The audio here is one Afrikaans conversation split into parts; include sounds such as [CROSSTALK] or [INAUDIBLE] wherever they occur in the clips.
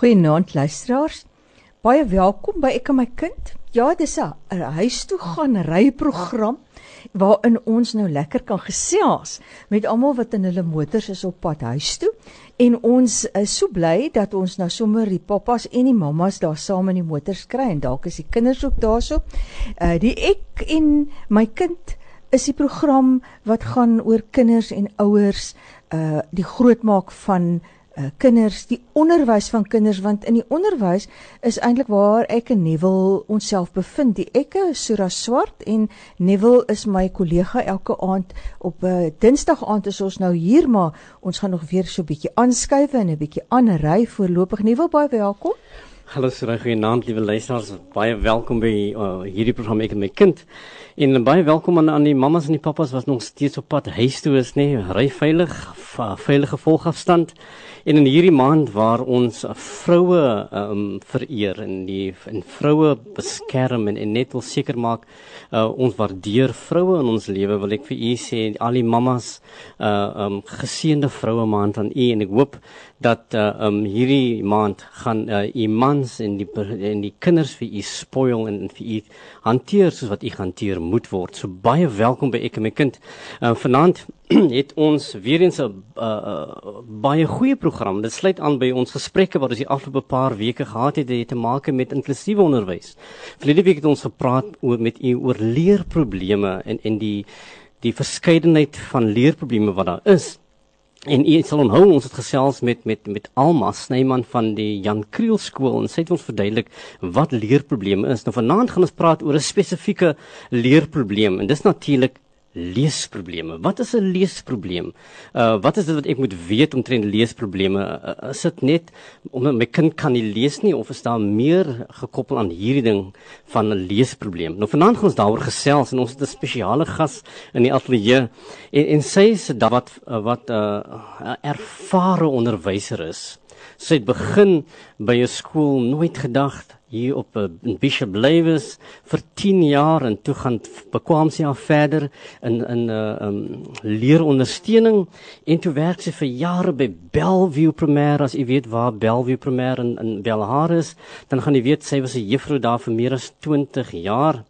Goeienaand luisteraars. Baie welkom by Ek en my kind. Ja, dis 'n huis toe gaan ry program waarin ons nou lekker kan gesels met almal wat in hulle motors is op pad huis toe. En ons is so bly dat ons nou sommer die pappas en die mammas daar saam in die motors kry en dalk is die kinders ook daarso. Uh die Ek en my kind is die program wat gaan oor kinders en ouers uh die grootmaak van uh, kinders, die onderwys van kinders want in die onderwys is eintlik waar ek en Neville onsself bevind. Die ekke is Sura Swart en Neville is my kollega elke aand op 'n uh, eh, Dinsdag aand is ons nou hier maar ons gaan nog weer so 'n bietjie aanskuif en 'n bietjie aanry voorlopig. Neville baie welkom. Hallo Sura, goeienaand liewe luisteraars. Baie welkom by uh, hierdie program ek en my kind. En baie welkom aan aan die mammas en die pappas wat nog steeds op pad huis toe is, nê. Ry veilig, veilige volgafstand. En in hierdie maand waar ons vroue um vereer en die en vroue beskerm en, en net wil seker maak uh, ons waardeer vroue in ons lewe wil ek vir u sê al die mammas uh um geseënde vroue maand aan u en ek hoop dat uh, um hierdie maand gaan uh, u mans en die en die kinders vir u spoil en, en vir u hanteer soos wat u hanteer moet word. So baie welkom by ek en my kind. Uh, vanaand [CLEARS THROAT] het ons weer eens 'n uh, uh, baie goeie program. Dit sluit aan by ons gesprekke wat ons die afgelope paar weke gehad het, het te maak met inklusiewe onderwys. Verlede week het ons gepraat oor met u oor leerprobleme en en die die verskeidenheid van leerprobleme wat daar is. En u sal onthou ons het gesels met met met Alma Snyman van die Jan Kriel skool en sy het ons verduidelik wat leerprobleme is. Nou vanaand gaan ons praat oor 'n spesifieke leerprobleem en dis natuurlik leesprobleme. Wat is 'n leesprobleem? Uh wat is dit wat ek moet weet omtrent leesprobleme? Uh, is dit net omdat my kind kan nie lees nie of is daar meer gekoppel aan hierdie ding van 'n leesprobleem? Nou vanaand gaan ons daaroor gesels en ons het 'n spesiale gas in die ateljee en en sy sê dat wat wat 'n uh, ervare onderwyser is. Sy het begin by 'n skool nooit gedagte hier op uh, Bishop Lewis vir 10 jaar en toe gaan bekwam sy af verder in in 'n uh, eh, um, leerondersteuning. En toe werk sy vir jare by Bellview Primêr as u weet waar Bellview Primêr in in Belhar is dan gaan jy weet sy was 'n juffrou daar vir meer as 20 jaar.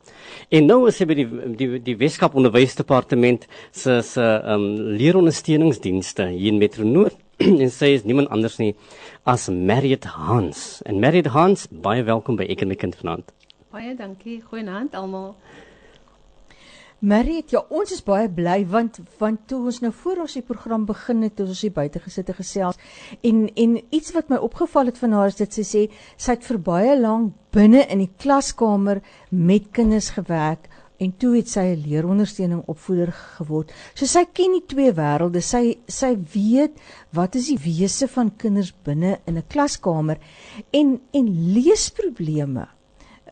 En nou is sy by die die die Weskaap Onderwysdepartement se se um, leerondersteuningsdienste hier in Metro Noord [CLEARS THROAT] en sy is niemand anders nie as Marriott Hans. En Marriott Hans, baie welkom by Ek en my kind vanaand. Baie dankie. Goeienaand almal. Marriott, ja, ons is baie bly want want toe ons nou voor ons die program begin het, ons hier buite gesit en gesels en en iets wat my opgeval het van haar is dit sy sê sy het vir baie lank binne in die klaskamer met kinders gewerk en toe het sy 'n leerondersteuning opvoeder geword. So sy ken die twee wêrelde. Sy sy weet wat is die wese van kinders binne in 'n klaskamer en en leesprobleme.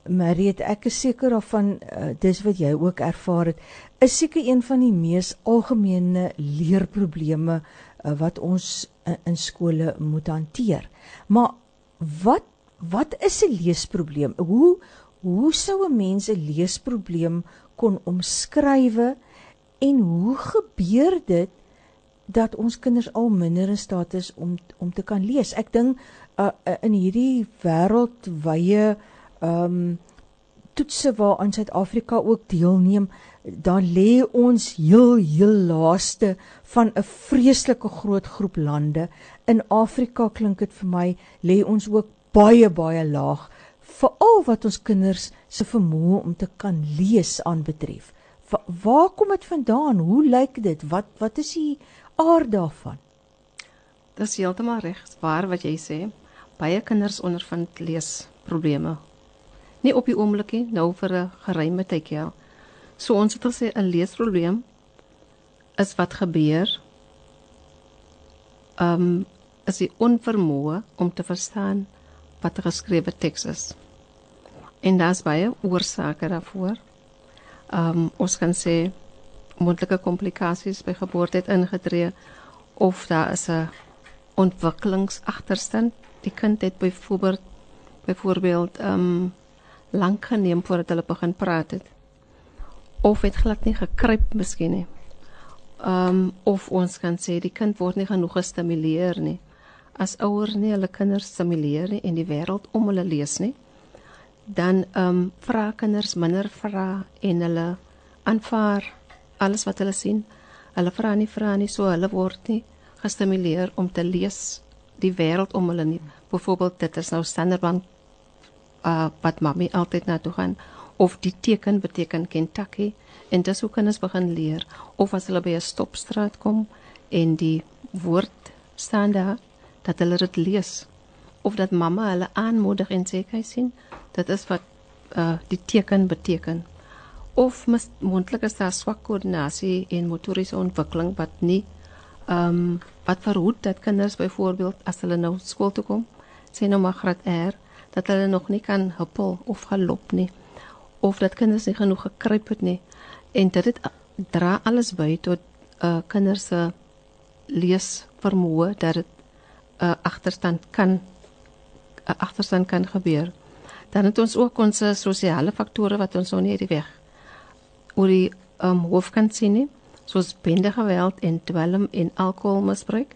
Mariet, ek is seker daarvan uh, dis wat jy ook ervaar het. Is seker een van die mees algemene leerprobleme uh, wat ons uh, in skole moet hanteer. Maar wat wat is 'n leesprobleem? Hoe hoe sou 'n mens 'n leesprobleem kon omskrywe en hoe gebeur dit dat ons kinders al minder in staat is om om te kan lees? Ek dink uh, uh, in hierdie wêreldwye ehm um, toetse waaraan Suid-Afrika ook deelneem, dan lê ons heel heel laaste van 'n vreeslike groot groep lande. In Afrika klink dit vir my lê ons ook baie baie laag veral wat ons kinders se vermoë om te kan lees aanbetref. Va waar kom dit vandaan? Hoe lyk dit? Wat wat is die aard daarvan? Dis heeltemal reg, waar wat jy sê. Baie kinders ondervind leesprobleme. Nie op die oomblik nie, nou vir 'n geruime tyd ja. So ons het gesê 'n leesprobleem is wat gebeur. Ehm um, is die onvermoë om te verstaan wat 'n geskrewe teks is. En daar's baie oorsake daarvoor. Ehm um, ons kan sê moontlike komplikasies by geboorte het ingetree of daar is 'n ontwikkelingsagterstand. Die kind het byvoorbeeld byvoorbeeld ehm um, lank geneem voordat hulle begin praat het. Of het glad nie gekruip miskien nie. Ehm um, of ons kan sê die kind word nie genoeg gestimuleer nie. as ouers nie hulle kinders stimuleer nie en die wêreld om hulle lees nie, dan ehm um, vra kinders minder vra en hulle aanvaar alles wat hulle sien. Hulle vra nie vra nie, so hulle word nie gestimuleer om te lees die wêreld om hulle nie. Byvoorbeeld dit is nou standaardbank uh wat mami altyd na toe gaan of die teken beteken Kentucky en dis hoe kinders begin leer of as hulle by 'n stopstraat kom en die woord staan daar dat hulle dit lees of dat mamma hulle aanmoedig en sê kyk sien? Dit is wat uh die teken beteken. Of moontlik is daar swak koördinasie en motoriese ontwikkeling wat nie ehm um, wat verhoed dat kinders byvoorbeeld as hulle nou skool toe kom sê nou maar graad R dat hulle nog nie kan huppel of galop nie of dat kinders nie genoeg gekruip het nie. En dit het dra alles by tot uh kinders se lees vermoë dat dit uh, agterstand kan agterstand kan gebeur. Dan het ons ook ons sosiale faktore wat ons nou nie uit die weg oor die um hoof kan sien nie, soos bende geweld en dwelm en alkoholmisbruik.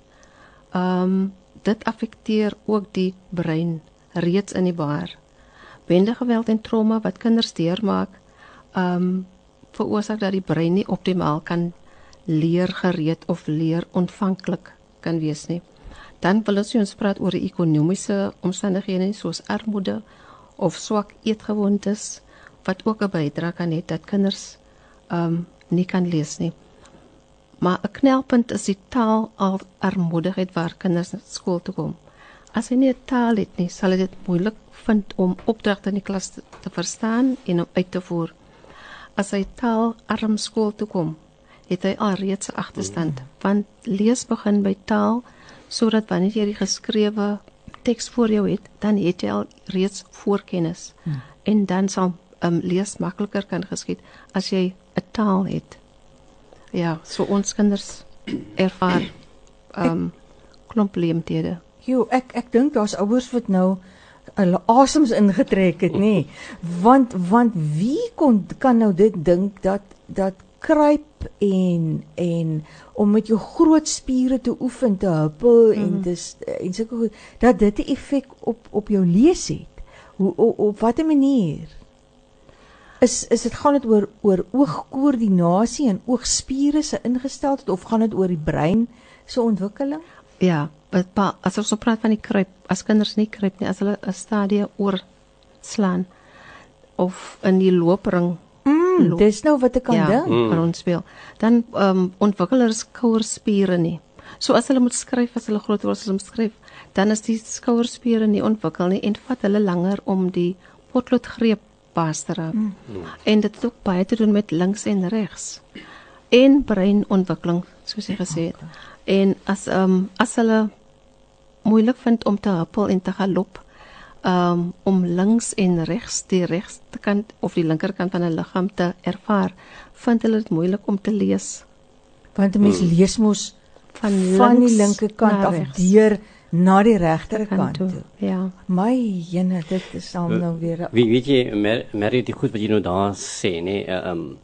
Um dit affekteer ook die brein reeds in die baar. Bende geweld en trauma wat kinders deurmaak, um veroorsaak dat die brein nie optimaal kan leer gereed of leer ontvanklik kan wees nie. Dan wil ons praat oor ekonomiese omstandighede soos armoede of swak eetgewoontes wat ook 'n bydrae kan hê dat kinders um nie kan lees nie. Maar 'n knelpunt is die taal al armoedigheid waar kinders skool toe kom. As hy nie taal het nie, sal dit moeilik vind om opdragte in die klas te, te verstaan en om uit te voer as hy taal arm skool toe kom, het hy al reeds 'n agterstand, mm. want lees begin by taal sodat wanneer jy die geskrewe teks voor jou het, dan het jy al reeds voorkennis. Mm. En dan sal um, lees makliker kan geskied as jy 'n taal het. Ja, so ons kinders ervaar ehm um, klomp leemthede. Jo, ek ek dink daar's ouers wat nou hulle asems ingetrek het nê want want wie kon kan nou dit dink dat dat kruip en en om met jou groot spiere te oefen te huppel mm. en mhm. dis en sulke goed dat dit 'n effek op op jou lees het hoe op, op watter manier is is dit gaan dit oor oor oogkoördinasie en oogspiere se ingesteldheid of gaan dit oor die brein se ontwikkeling ja pa, as ons praat van die kruip, as kinders nie kruip nie, as hulle 'n stadie oor slaan of in die loopring Mm, dis nou wat ek kan ja, dink. Mm. ons speel. Dan ehm um, ontwikkel hulle skouerspiere nie. So as hulle moet skryf, as hulle groot word, as hulle moet skryf, dan is die skouerspiere nie ontwikkel nie en vat hulle langer om die potloodgreep vas te raak. Mm. En dit het ook baie te doen met links en regs. En breinontwikkeling, soos jy gesê het. Okay. En as ehm um, as hulle moeilik vind om te huppel en te galop um, om links en regs die regste kant of die linkerkant van 'n liggaam te ervaar, vind hulle dit moeilik om te lees. Want 'n mens hmm. lees mos van, van die linkerkant af deur na die regterkant toe. toe. Ja. My jene, dit is al nou weer. Wie weet jy mer, mer die goed wat jy nou daar sê, nê? Nee, ehm um,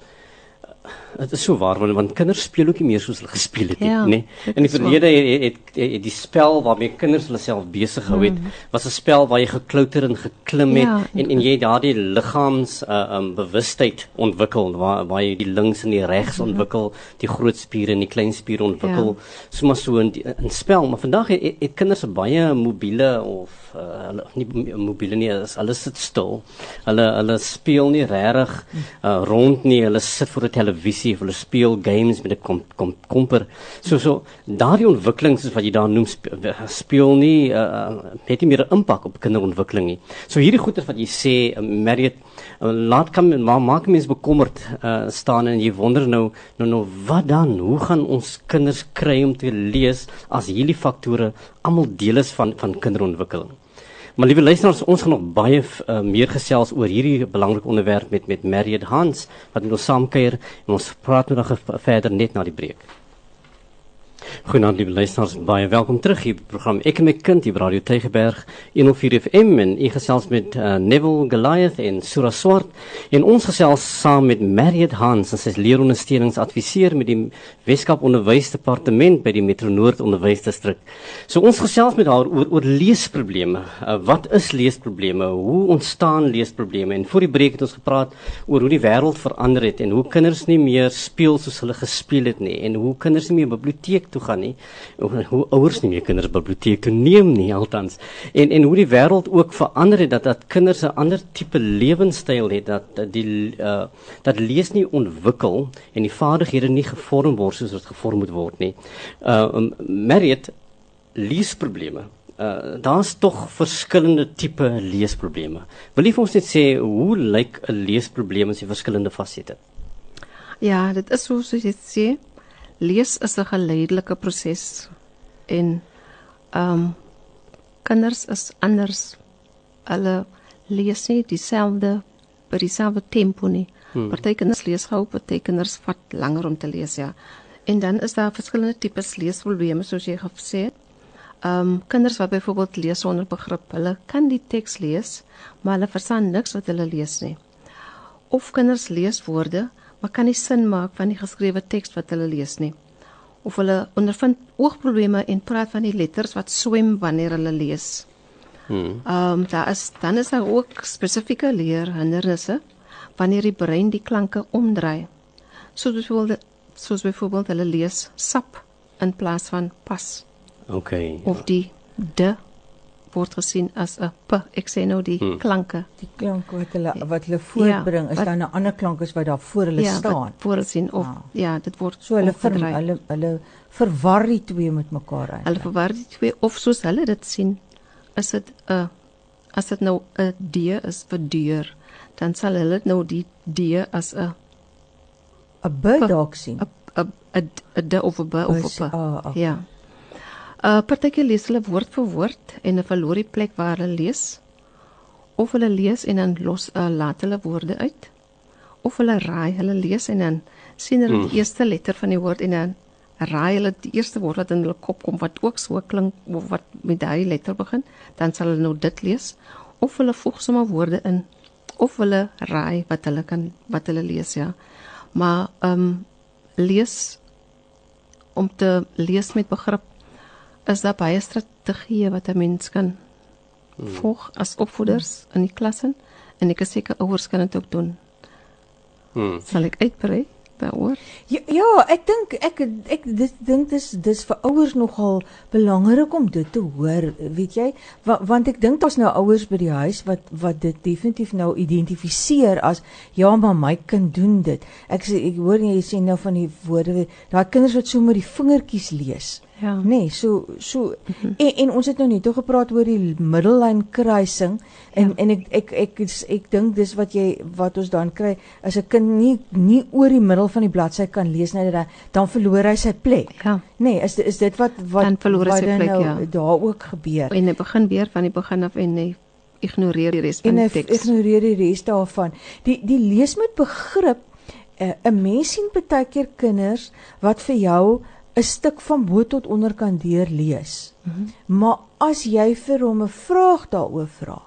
dit is so waar want, want kinders speel ook nie meer soos hulle gespeel het nie, ja, nê. In die verlede het, het, het, het die spel waarmee kinders hulle self besig gehou het, mm. was 'n spel waar jy geklouter en geklim het ja, en en jy daardie liggaams uh, um bewustheid ontwikkel waar waar jy die links en die regs mm. ontwikkel, die groot spiere en die klein spiere ontwikkel, ja. sommer so in in spel, maar vandag het, het kinders baie mobiele of uh, hulle nie mobiele nie, hulle sit stil. Hulle hulle speel nie regtig uh, rond nie, hulle sit voor 'n televisie of hulle speel games met 'n kom, kom, komper. So so daardie ontwikkeling soos wat jy daar noem speel, nie uh, het nie meer 'n impak op kinderontwikkeling nie. So hierdie goeie wat jy sê uh, Marriott uh, laat kom maar maak mense bekommerd uh, staan en jy wonder nou nou nou wat dan? Hoe gaan ons kinders kry om te lees as hierdie faktore almal deel is van van kinderontwikkeling? Maar liewe luisteraars, ons gaan nog baie uh, meer gesels oor hierdie belangrike onderwerp met met Mariet Hans wat met ons saamkuier en ons praat nog verder net na die breek. Goeienaand lieve luisteraars, baie welkom terug hier by die program Ek en my kind hier by Radio Tygerberg 104 FM en ek gesels met uh, Neville Goliath en Sura Swart en ons gesels saam met Marriott Hans, sy is leerondersteuningsadviseur met die Weskaap Onderwysdepartement by die Metro Noord Onderwysdistrik. So ons gesels met haar oor oor leesprobleme. Uh, wat is leesprobleme? Hoe ontstaan leesprobleme? En voor die breek het ons gepraat oor hoe die wêreld verander het en hoe kinders nie meer speel soos hulle gespeel het nie en hoe kinders nie meer biblioteek toe gaan nie. Hoe ouers nie meer kinders biblioteek toe neem nie althans. En en hoe die wêreld ook verander het dat dat kinders 'n ander tipe lewenstyl het dat, dat die uh dat lees nie ontwikkel en die vaardighede nie gevorm word soos wat gevorm moet word nie. Uh um, Marriott leesprobleme. Uh daar's tog verskillende tipe leesprobleme. Wil jy vir ons net sê hoe lyk 'n leesprobleem as jy verskillende fasette? Ja, dit is soos jy sê lees is 'n geleidelike proses en ehm um, kinders is anders. Hulle lees nie dieselfde by dieselfde tempo nie. Hmm. Party kinders lees gou, party kinders vat langer om te lees, ja. En dan is daar verskillende tipes leesprobleme soos jy gesê het. Ehm um, kinders wat byvoorbeeld lees sonder begrip, hulle kan die teks lees, maar hulle verstaan niks wat hulle lees nie. Of kinders lees woorde, maar kan nie sin maak van die geskrewe teks wat hulle lees nie. Of hulle ondervind oogprobleme en praat van die letters wat swem wanneer hulle lees. Hmm. Ehm um, daar is dan is daar ook spesifieke leerhindernisse wanneer die brein die klanke omdraai. Soos byvoorbeeld soos byvoorbeeld hulle lees sap in plaas van pas. OK. Of die de word gesien as 'n p. Ek sê nou die hmm. klanke. Die klanke wat hulle wat hulle voortbring ja, is dan 'n ander klank as wat daar voor hulle ja, staan. Ja, voor hulle sien of ah. ja, dit word so hulle ver, hulle hulle verwar die twee met mekaar uit. Hulle verwar die twee of soos hulle dit sien is dit 'n as dit nou 'n d is vir deur, dan sal hulle nou die d as 'n 'n b dalk sien. 'n 'n 'n d of 'n b of 'n p. Ah, okay. Ja. Uh partykeer lees hulle woord vir woord en verloor die plek waar hulle lees. Of hulle lees en dan los uh, laat hulle woorde uit. Of hulle raai, hulle lees en dan sien hulle die hmm. eerste letter van die woord en dan raai hulle die eerste woord wat in hulle kop kom wat ook so klink of wat met daai letter begin, dan sal hulle nou dit lees of hulle voeg sommer woorde in of hulle raai wat hulle kan wat hulle lees ja. Maar ehm um, lees om te lees met begrip is daar baie strategieë wat 'n mens kan hmm. volg as opvoeders in die klasse en ek is seker ouers kan dit ook doen. Hmm. Sal ek uitbrei daaroor? Ja, ja, ek dink ek ek dis dink dis dis vir ouers nogal belangrik om dit te hoor, weet jy? Wa, want ek dink daar's nou ouers by die huis wat wat dit definitief nou identifiseer as ja, maar my kind doen dit. Ek sê ek hoor jy sê nou van die woorde, daai kinders wat so met die vingertjies lees. Ja. Nee, so so mm -hmm. en, en ons het nou net toe gepraat oor die middellyn kruising en ja. en ek ek ek ek, ek dink dis wat jy wat ons dan kry as 'n kind nie nie oor die middel van die bladsy kan lees nie dan dan verloor hy sy plek. Ja. Nee, is is dit wat wat dan verloor hy sy plek nou ja. daar ook gebeur. En hy begin weer van die begin af en hy ignoreer die res van die teks. En ignoreer die res daarvan. Die die lees met begrip eh, 'n uh, mens sien baie keer kinders wat vir jou 'n stuk van bo tot onder kan deurlees. Mm -hmm. Maar as jy vir hom 'n vraag daaroor vra,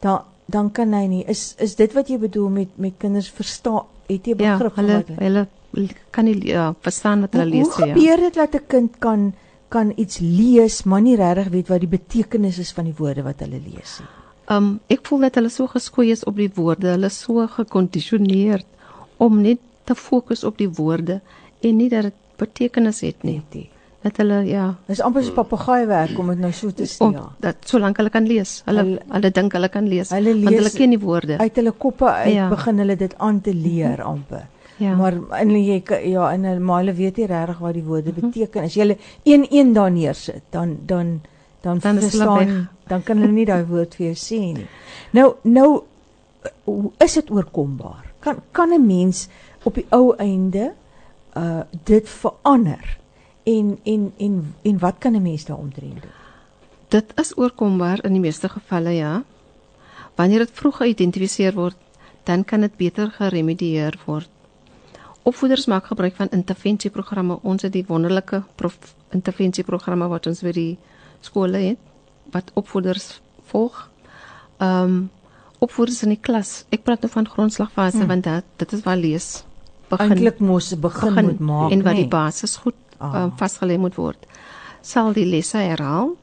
dan dan kan hy nie is is dit wat jy bedoel met met kinders verstaan het jy begrip ja, hulle, wat hulle kan nie ja, verstaan wat hulle lees ja. Hoe gebeur dit dat 'n kind kan kan iets lees maar nie regtig weet wat die betekenis is van die woorde wat hulle lees nie? Um ek voel dat hulle so geskoei is op die woorde, hulle so gekondisioneer om net te fokus op die woorde en nie dat dit betekenis het nie. nie. Dat hulle ja, dis amper so papegaai werk om dit nou so te sê. Ja. Dat solank hulle kan lees, hulle hulle, hulle dink hulle kan lees, hulle lees want hulle ken die woorde. Uit hulle koppe uit ja. begin hulle dit aan te leer amper. Ja. Maar en jy ja en maar hulle weet nie regtig wat die woorde mhm. beteken. As jy hulle een een daar neersit, dan dan dan dan verstaan dan kan hulle nie daai woord vir jou sê nie. Nou nou is dit oorkombaar. Kan kan 'n mens op die ou einde uh dit verander en en en en wat kan 'n mens daaromtrent doen? Dit is oorkombaar in die meeste gevalle ja. Wanneer dit vroeg geïdentifiseer word, dan kan dit beter geremedieer word. opvoeders maak gebruik van intervensieprogramme. Ons het die wonderlike intervensieprogramme wat ons by die skole het wat opvoeders volg. Ehm um, opvoeders in die klas. Ek praat nou van grondslagfase hmm. want dit dit is waar lees begin. Eintlik mos begin, begin moet maak en wat nee. die basis goed ah. um, vasgelê moet word. Sal die lesse herhaal?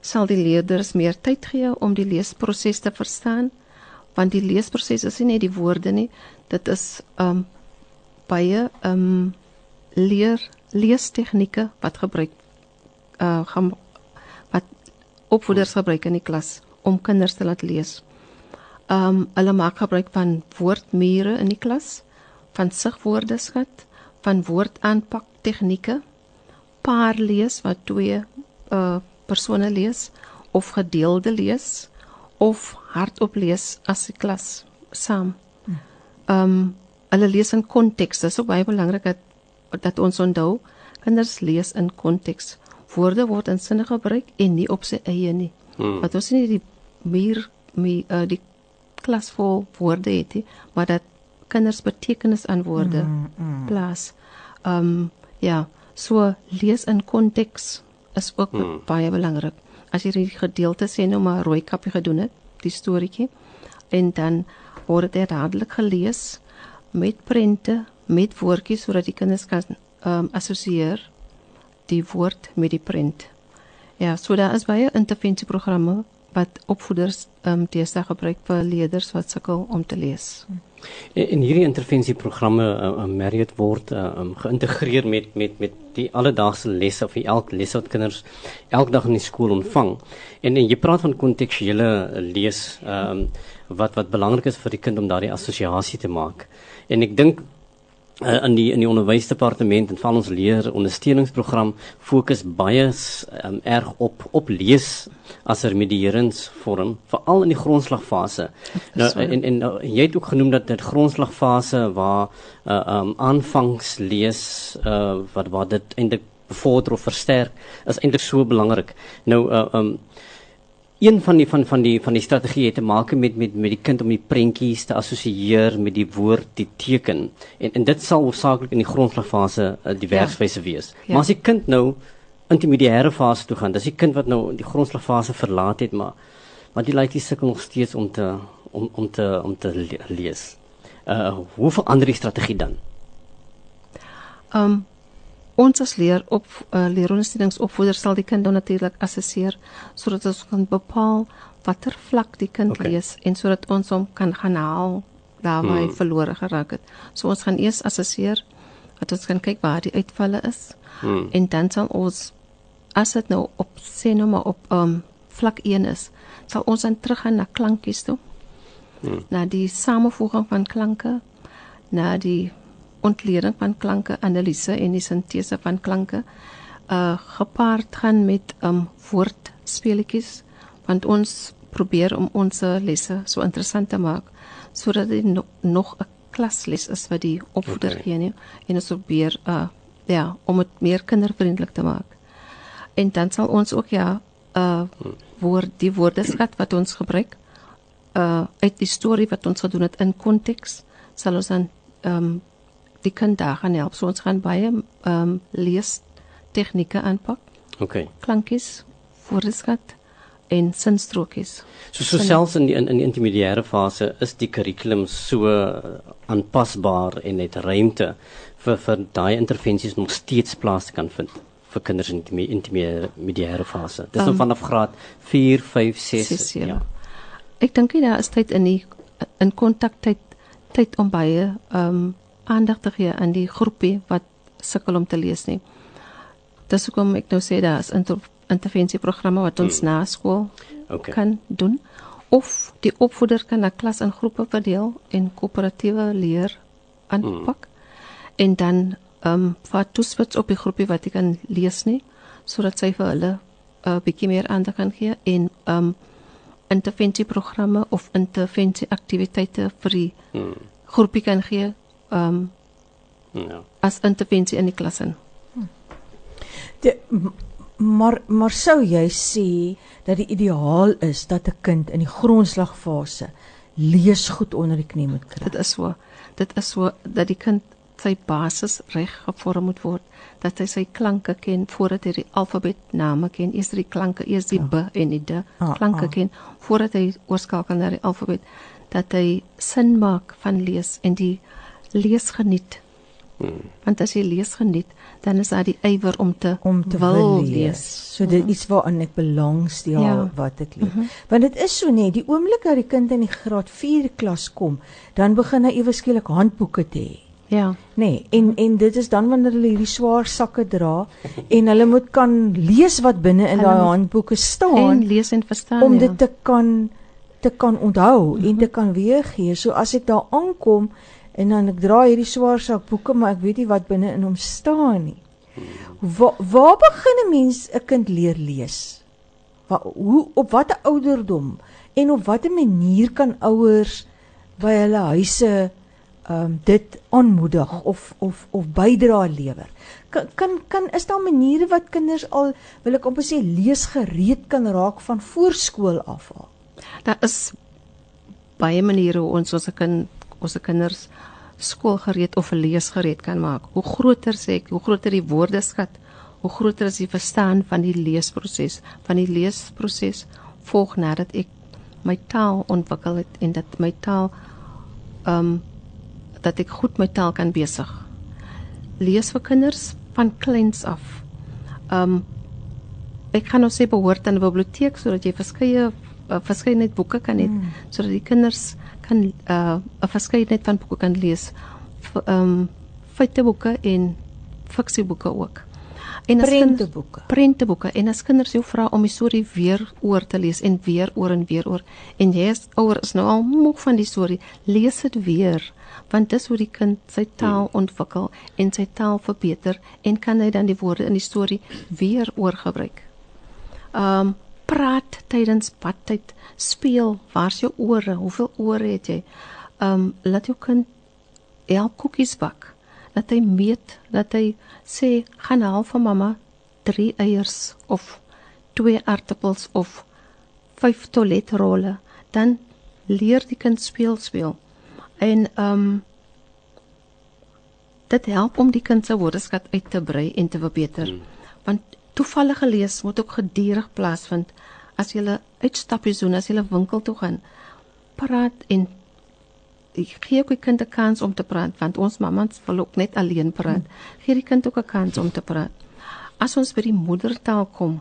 Sal die leerders meer tyd gee om die leesproses te verstaan? Want die leesproses is nie net die woorde nie, dit is um baie um leer leestegnieke wat gebruik uh gaan wat opvoeders gebruik in die klas om kinders te laat lees. Um hulle maak gebruik van woordmure in die klas, van sigwoordeskat, van woordaanpak tegnieke, paar lees wat twee uh persone lees of gedeelde lees of hardop lees as 'n klas saam. Ehm um, hulle lees in konteks. Dit is ook baie belangrik dat dat ons onthou kinders lees in konteks. Woorde word in sinne gebruik en nie op sy eie nie. Hmm. Wat ons nie die meer me uh, die klas vol woorde het nie, maar dat kinders betekenis aan woorde hmm, hmm. plaas. Ehm um, ja, so lees in konteks is ook hmm. baie belangrik. As jy die gedeelte sê nou maar rooi kappie gedoen het, die storieetjie en dan word dit dadelik gelees met prente, met woordjies sodat die kinders kan ehm um, assosieer die woord met die prent. Ja, so daar is baie intervensieprogramme wat opvoeders ehm um, teesta gebruik vir leerders wat sukkel om te lees. En, en hierdie intervensieprogramme uh, uh, Marriott word uh, um, geïntegreer met met met die alledaagse lesse of elke les wat kinders elke dag in die skool ontvang. En, en jy praat van kontekstuele lees ehm um, wat wat belangrik is vir die kind om daardie assosiasie te maak. En ek dink uh, in die in die onderwysdepartement en van ons leer ondersteuningsprogram fokus baie um, erg op op lees as 'n remedieringsvorm veral in die grondslagfase. Nou en en uh, jy het ook genoem dat dit grondslagfase waar uh, um aanvangs lees uh, wat wat dit eintlik bevorder of versterk is eintlik so belangrik. Nou uh, um een van die van van die van die strategieë te maak met met met die kind om die prentjies te assosieer met die woord, die teken. En en dit sal hoofsaaklik in die grondslagfase uh, die werkswyse ja. wees. Ja. Maar as die kind nou intermediêre fase toe gaan, dis die kind wat nou die grondslagfase verlaat het, maar maar die lyk die sukkel nog steeds om te om om te om te lees. Uh hoe verander die strategie dan? Um ons as leer op uh, leerondersteuningsopvoeders sal die kind dan natuurlik assesseer sodat ons kan bepaal watter vlak die kind okay. lees en sodat ons hom kan gaan haal daar waar hy hmm. verlore geraak het. So ons gaan eers assesseer dat ons kan kyk waar die uitvalle is. Hmm. En dan sal ons as dit nou op sê nou maar op um vlak 1 is, sal ons dan teruggaan na klankies toe. Hmm. Na die samevoeging van klanke, na die ontleding van klanke, analise en die sintese van klanke uh gepaard gaan met um woordspeletjies want ons probeer om ons lesse so interessant te maak sodat dit no, nog 'n klasles is wat die opvoeder okay. gee nie en ons probeer uh ja om dit meer kindervriendelik te maak. En dan sal ons ook ja uh woord die woordeskat wat ons gebruik uh uit die storie wat ons gedoen het in konteks sal ons dan um die kind daar gaan help. So ons gaan baie ehm um, lees tegnieke aanpak. OK. Klankies, woordeskat en sinstrokies. So so selfs in die in, in die intermediêre fase is die kurrikulum so aanpasbaar en het ruimte vir vir daai intervensies nog steeds plaas te kan vind vir kinders in die intermediêre fase. Dis um, nou ehm, vanaf graad 4, 5, 6, 6 ja. ja. Ek dink jy daar is tyd in die in kontak tyd tyd om baie ehm um, aandag te gee aan die groepie wat sukkel om te lees nie. Dis hoekom ek nou sê daar is inter intervensieprogramme wat ons hmm. na skool okay. kan doen of die opvoeder kan 'n klas in groepe verdeel en koöperatiewe leer aanpak hmm. en dan ehm um, vat toespits op die groepie wat jy kan lees nie sodat sy vir hulle 'n uh, bietjie meer aandag kan gee en ehm um, intervensieprogramme of intervensieaktiwiteite vir die hmm. groepie kan gee ehm um, ja. as intervensie in die klas in. De, maar maar sou jy sê dat die ideaal is dat 'n kind in die grondslagfase lees goed onder die knie moet kry? Dit is so. Dit is so dat die kind sy basis reg gevorm moet word, dat hy sy klanke ken voordat hy die alfabet name ken, eers die klanke, eers die Ja. b en die d Ah, klanke ah. ken voordat hy oorskakel na die alfabet, dat hy sin maak van lees en die lees geniet. Want as jy lees geniet, dan is daar die ywer om te om te wil lees. So dit iets waaraan ek belangstel ja. Wat ek lees. Mm -hmm. Want dit is so net, die oomblik dat die kind in die graad 4 klas kom, dan begin hy ewe skielik handboeke te hê. Ja. Nee, en en dit is dan wanneer hulle hierdie swaar sakke dra en hulle moet kan lees wat binne in daai handboeke staan En lees en verstaan. om ja. dit te kan te kan onthou mm -hmm. en te kan weergee. So as ek daar aankom en dan ek dra hierdie swaar sak boeke, maar ek weet nie wat binne in hom staan nie. Waar waar begin 'n mens 'n kind leer lees? Waar hoe op watter ouderdom en op watter manier kan ouers by hulle huise ehm um, dit aanmoedig of of of bydra lewer. Kan kan kan is daar maniere wat kinders al wil ek amper sê leesgereed kan raak van voorskool af al. Daar is baie maniere hoe ons ons kind ons kinders skoolgereed of leesgereed kan maak. Hoe groter sê ek, hoe groter die woordeskat, hoe groter is die verstaan van die leesproses. Van die leesproses volg nadat ek my taal ontwikkel het en dat my taal ehm um, dat ek goed my taal kan besig. Lees vir kinders van kleins af. Ehm um, ek gaan nou sê behoort aan 'n biblioteek sodat jy verskeie uh, verskeidenheid boeke kan hê mm. sodat die kinders kan 'n uh, verskeidenheid van boeke kan lees. Ehm um, feiteboeke en fiksieboeke ook. En as Prenteboeke. prenteboeke en as kinders jou vra om die storie weer oor te lees en weer oor en weer oor en jy is ouer is nou al moeg van die storie, lees dit weer want dis hoe die kind sy taal ontwikkel en sy taal verbeter en kan hy dan die woorde in die storie weer oorgebruik. Um praat tydens badtyd, speel, waar's jou ore? Hoeveel ore het jy? Um laat jou kind help koekies bak. Laat hy meet, laat hy sê gaan haal vir mamma 3 eiers of 2 aartappels of 5 toiletrolle. Dan leer die kind speel speel. En um dit help om die kind se woordeskat uit te brei en te verbeter. Hmm. Toevallige lees moet ook gedurig plaasvind as jy uitstappies doen, as jy 'n winkel toe gaan. Praat en gee ook die kind 'n kans om te praat want ons mammas wil ook net alleen praat. Gee die kind ook 'n kans om te praat. As ons by die moedertaal kom,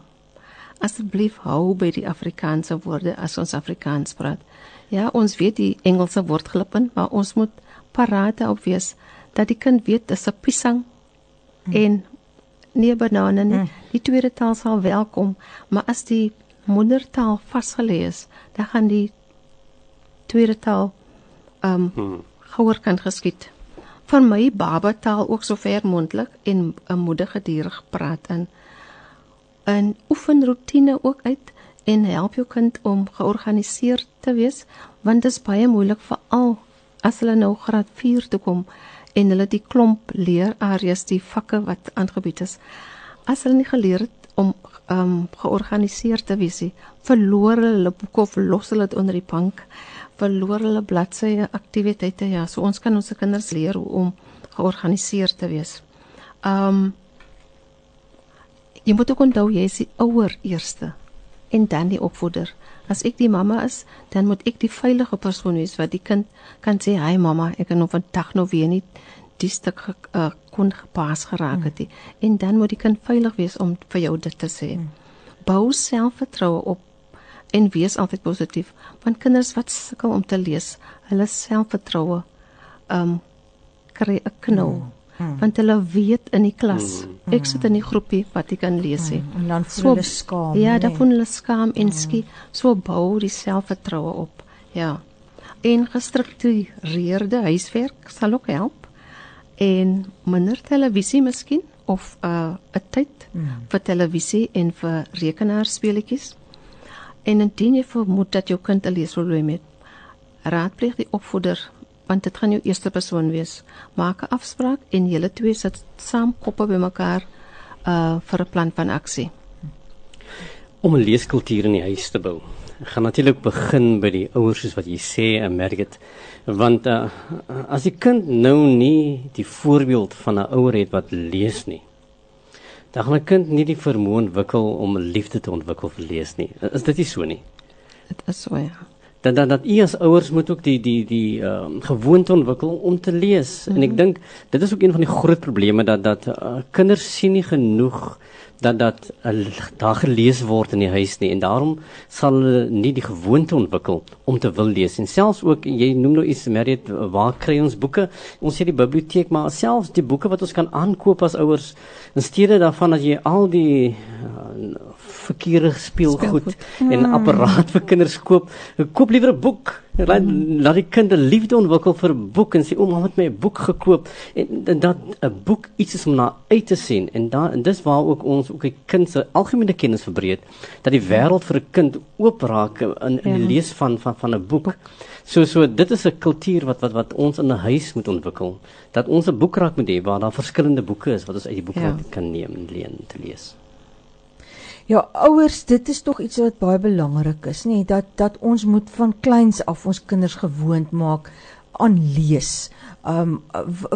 asseblief hou by die Afrikaanse woorde as ons Afrikaans praat. Ja, ons weet die Engelse woord glip in, maar ons moet paraat daarop wees dat die kind weet dis 'n pisang hmm. en nie 'n banane nie. Hmm. Die tweede taal sal welkom, maar as die moedertaal vasgelê is, dan gaan die tweede taal ehm um, hmm. gouer kan geskied. Vir my baba taal ook so ver moontlik en 'n moeder gedurig praat in en oefen rotine ook uit en help jou kind om georganiseerd te wees want dit is baie moeilik veral as hulle nou graad 4 toe kom en hulle die klomp leerareas die vakke wat aangebied is as hulle nie geleer het om um georganiseer te wees nie verloor hulle hulle boeke of los hulle dit onder die bank verloor hulle bladsye aktiwiteite ja so ons kan ons kinders leer hoe om georganiseer te wees um jy moet ook onthou jy is die ouer eerste en dan die opvoeder. As ek die mamma is, dan moet ek die veilige persoon wees wat die kind kan sê, "Hi mamma, ek het nou vandag nou weer nie die stuk ge, uh, kon gepas geraak het nie." En dan moet die kind veilig wees om vir jou dit te sê. Bou selfvertroue op en wees altyd positief, want kinders wat sukkel om te lees, hulle selfvertroue um kry 'n knou. Mm Hmm. want hulle weet in die klas hmm. ek sit in die groepie wat ek kan lees hè En dan voel So- hulle skaam. ja nee. dan voel hulle skaam en skie so bou die selfvertroue op ja en gestruktureerde huiswerk sal ook help en minder televisie miskien of 'n uh, 'n tyd Hmm. vir televisie en vir rekenaarspeletjies en indien jy vermoed dat jou kind 'n leesprobleem het raadpleeg die opvoeder want dit gaan jou eerste persoon wees. Maak 'n afspraak en julle twee sit saam koppe bymekaar uh vir 'n plan van aksie. om 'n leeskultuur in die huis te bou. Ek gaan natuurlik begin by die ouers soos wat jy sê en merk dit want uh, as die kind nou nie die voorbeeld van 'n ouer het wat lees nie dan gaan 'n kind nie die vermoë ontwikkel om liefde te ontwikkel vir lees nie. Is dit nie so nie? Dit is so ja. Dan dan dat u as ouers moet ook die die die ehm um, gewoonte ontwikkel om te lees. Mm -hmm. En ek mhm. dink dit is ook een van die groot probleme dat dat uh, kinders sien nie genoeg dat dat uh, daar gelees word in die huis nie en daarom sal hulle nie die gewoonte ontwikkel om te wil lees en selfs ook jy noem nou iets Mariet waar kry ons boeke ons sê die biblioteek maar selfs die boeke wat ons kan aankoop as ouers in steede daarvan dat jy al die uh, verkeerde speelgoed, speelgoed. en 'n apparaat vir kinders koop koop liewer 'n boek laat laat die kind 'n liefde ontwikkel vir 'n boek en sê ouma het my 'n boek gekoop en, en dat 'n boek iets is om na uit te sien en dan en dis waar ook ons ook die kind se algemene kennis verbreek dat die wêreld vir 'n kind oop raak in in die ja. lees van van van 'n boek. So so dit is 'n kultuur wat wat wat ons in 'n huis moet ontwikkel. Dat ons 'n boekrak moet hê waar daar verskillende boeke is wat ons uit die boeke ja. kan neem en leen te lees. Ja, ouers, dit is tog iets wat baie belangrik is, nê, dat dat ons moet van kleins af ons kinders gewoond maak aan lees. Um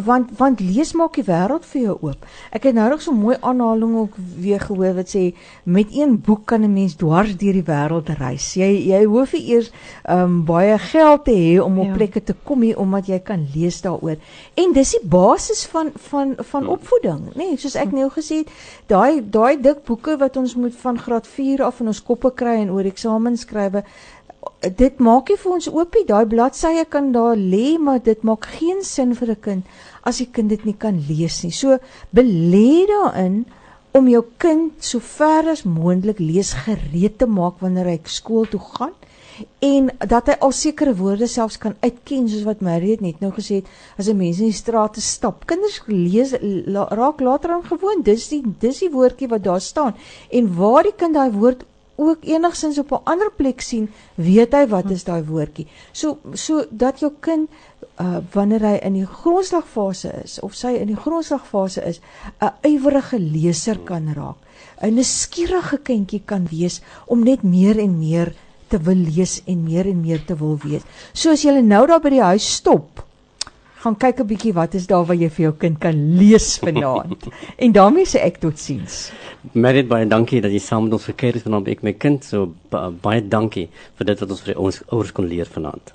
want want lees maak die wêreld vir jou oop. Ek het nou nog so 'n mooi aanhaling ook weer gehoor wat sê met een boek kan 'n mens dwars deur die wêreld reis. Jy jy hoef nie eers um baie geld te hê om op ja. plekke te kom nie omdat jy kan lees daaroor. En dis die basis van van van ja. opvoeding, nê? Nee, soos ek nou gesê het, daai daai dik boeke wat ons moet van graad 4 af in ons koppe kry en oor eksamens skrywe dit maak nie vir ons oopie daai bladsye kan daar lê maar dit maak geen sin vir 'n kind as die kind dit nie kan lees nie. So belê daarin om jou kind so ver as moontlik lees gereed te maak wanneer hy skool toe gaan en dat hy al sekere woorde selfs kan uitken soos wat Mariet net nou gesê het as 'n mens in die strate stap. Kinders lees la, raak later aan gewoond. Dis die dis die woordjie wat daar staan en waar die kind daai woord ook enigsins op 'n ander plek sien, weet hy wat is daai woordjie. So so dat jou kind uh wanneer hy in die grondslagfase is of sy in die grondslagfase is, 'n ywerige leser kan raak. 'n Nuuskierige kindjie kan wees om net meer en meer te wil lees en meer en meer te wil weet. So as jy nou daar by die huis stop, gaan kyk 'n bietjie wat is daar waar jy vir jou kind kan lees vanaand. [LAUGHS] en daarmee sê ek totsiens. Merit baie dankie dat jy saam met ons gekeer het vanaand ek my kind so baie dankie vir dit wat ons vir ons ouers kon leer vanaand.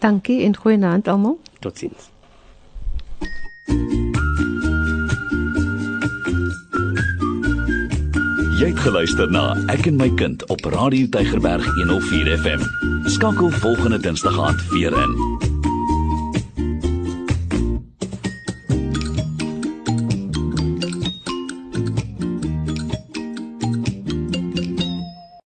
Dankie en goeie aand almal. Totsiens. Jy het geluister na Ek en my kind op Radio Tygerberg 104 FM. Skakel volgende Dinsdag aand weer in.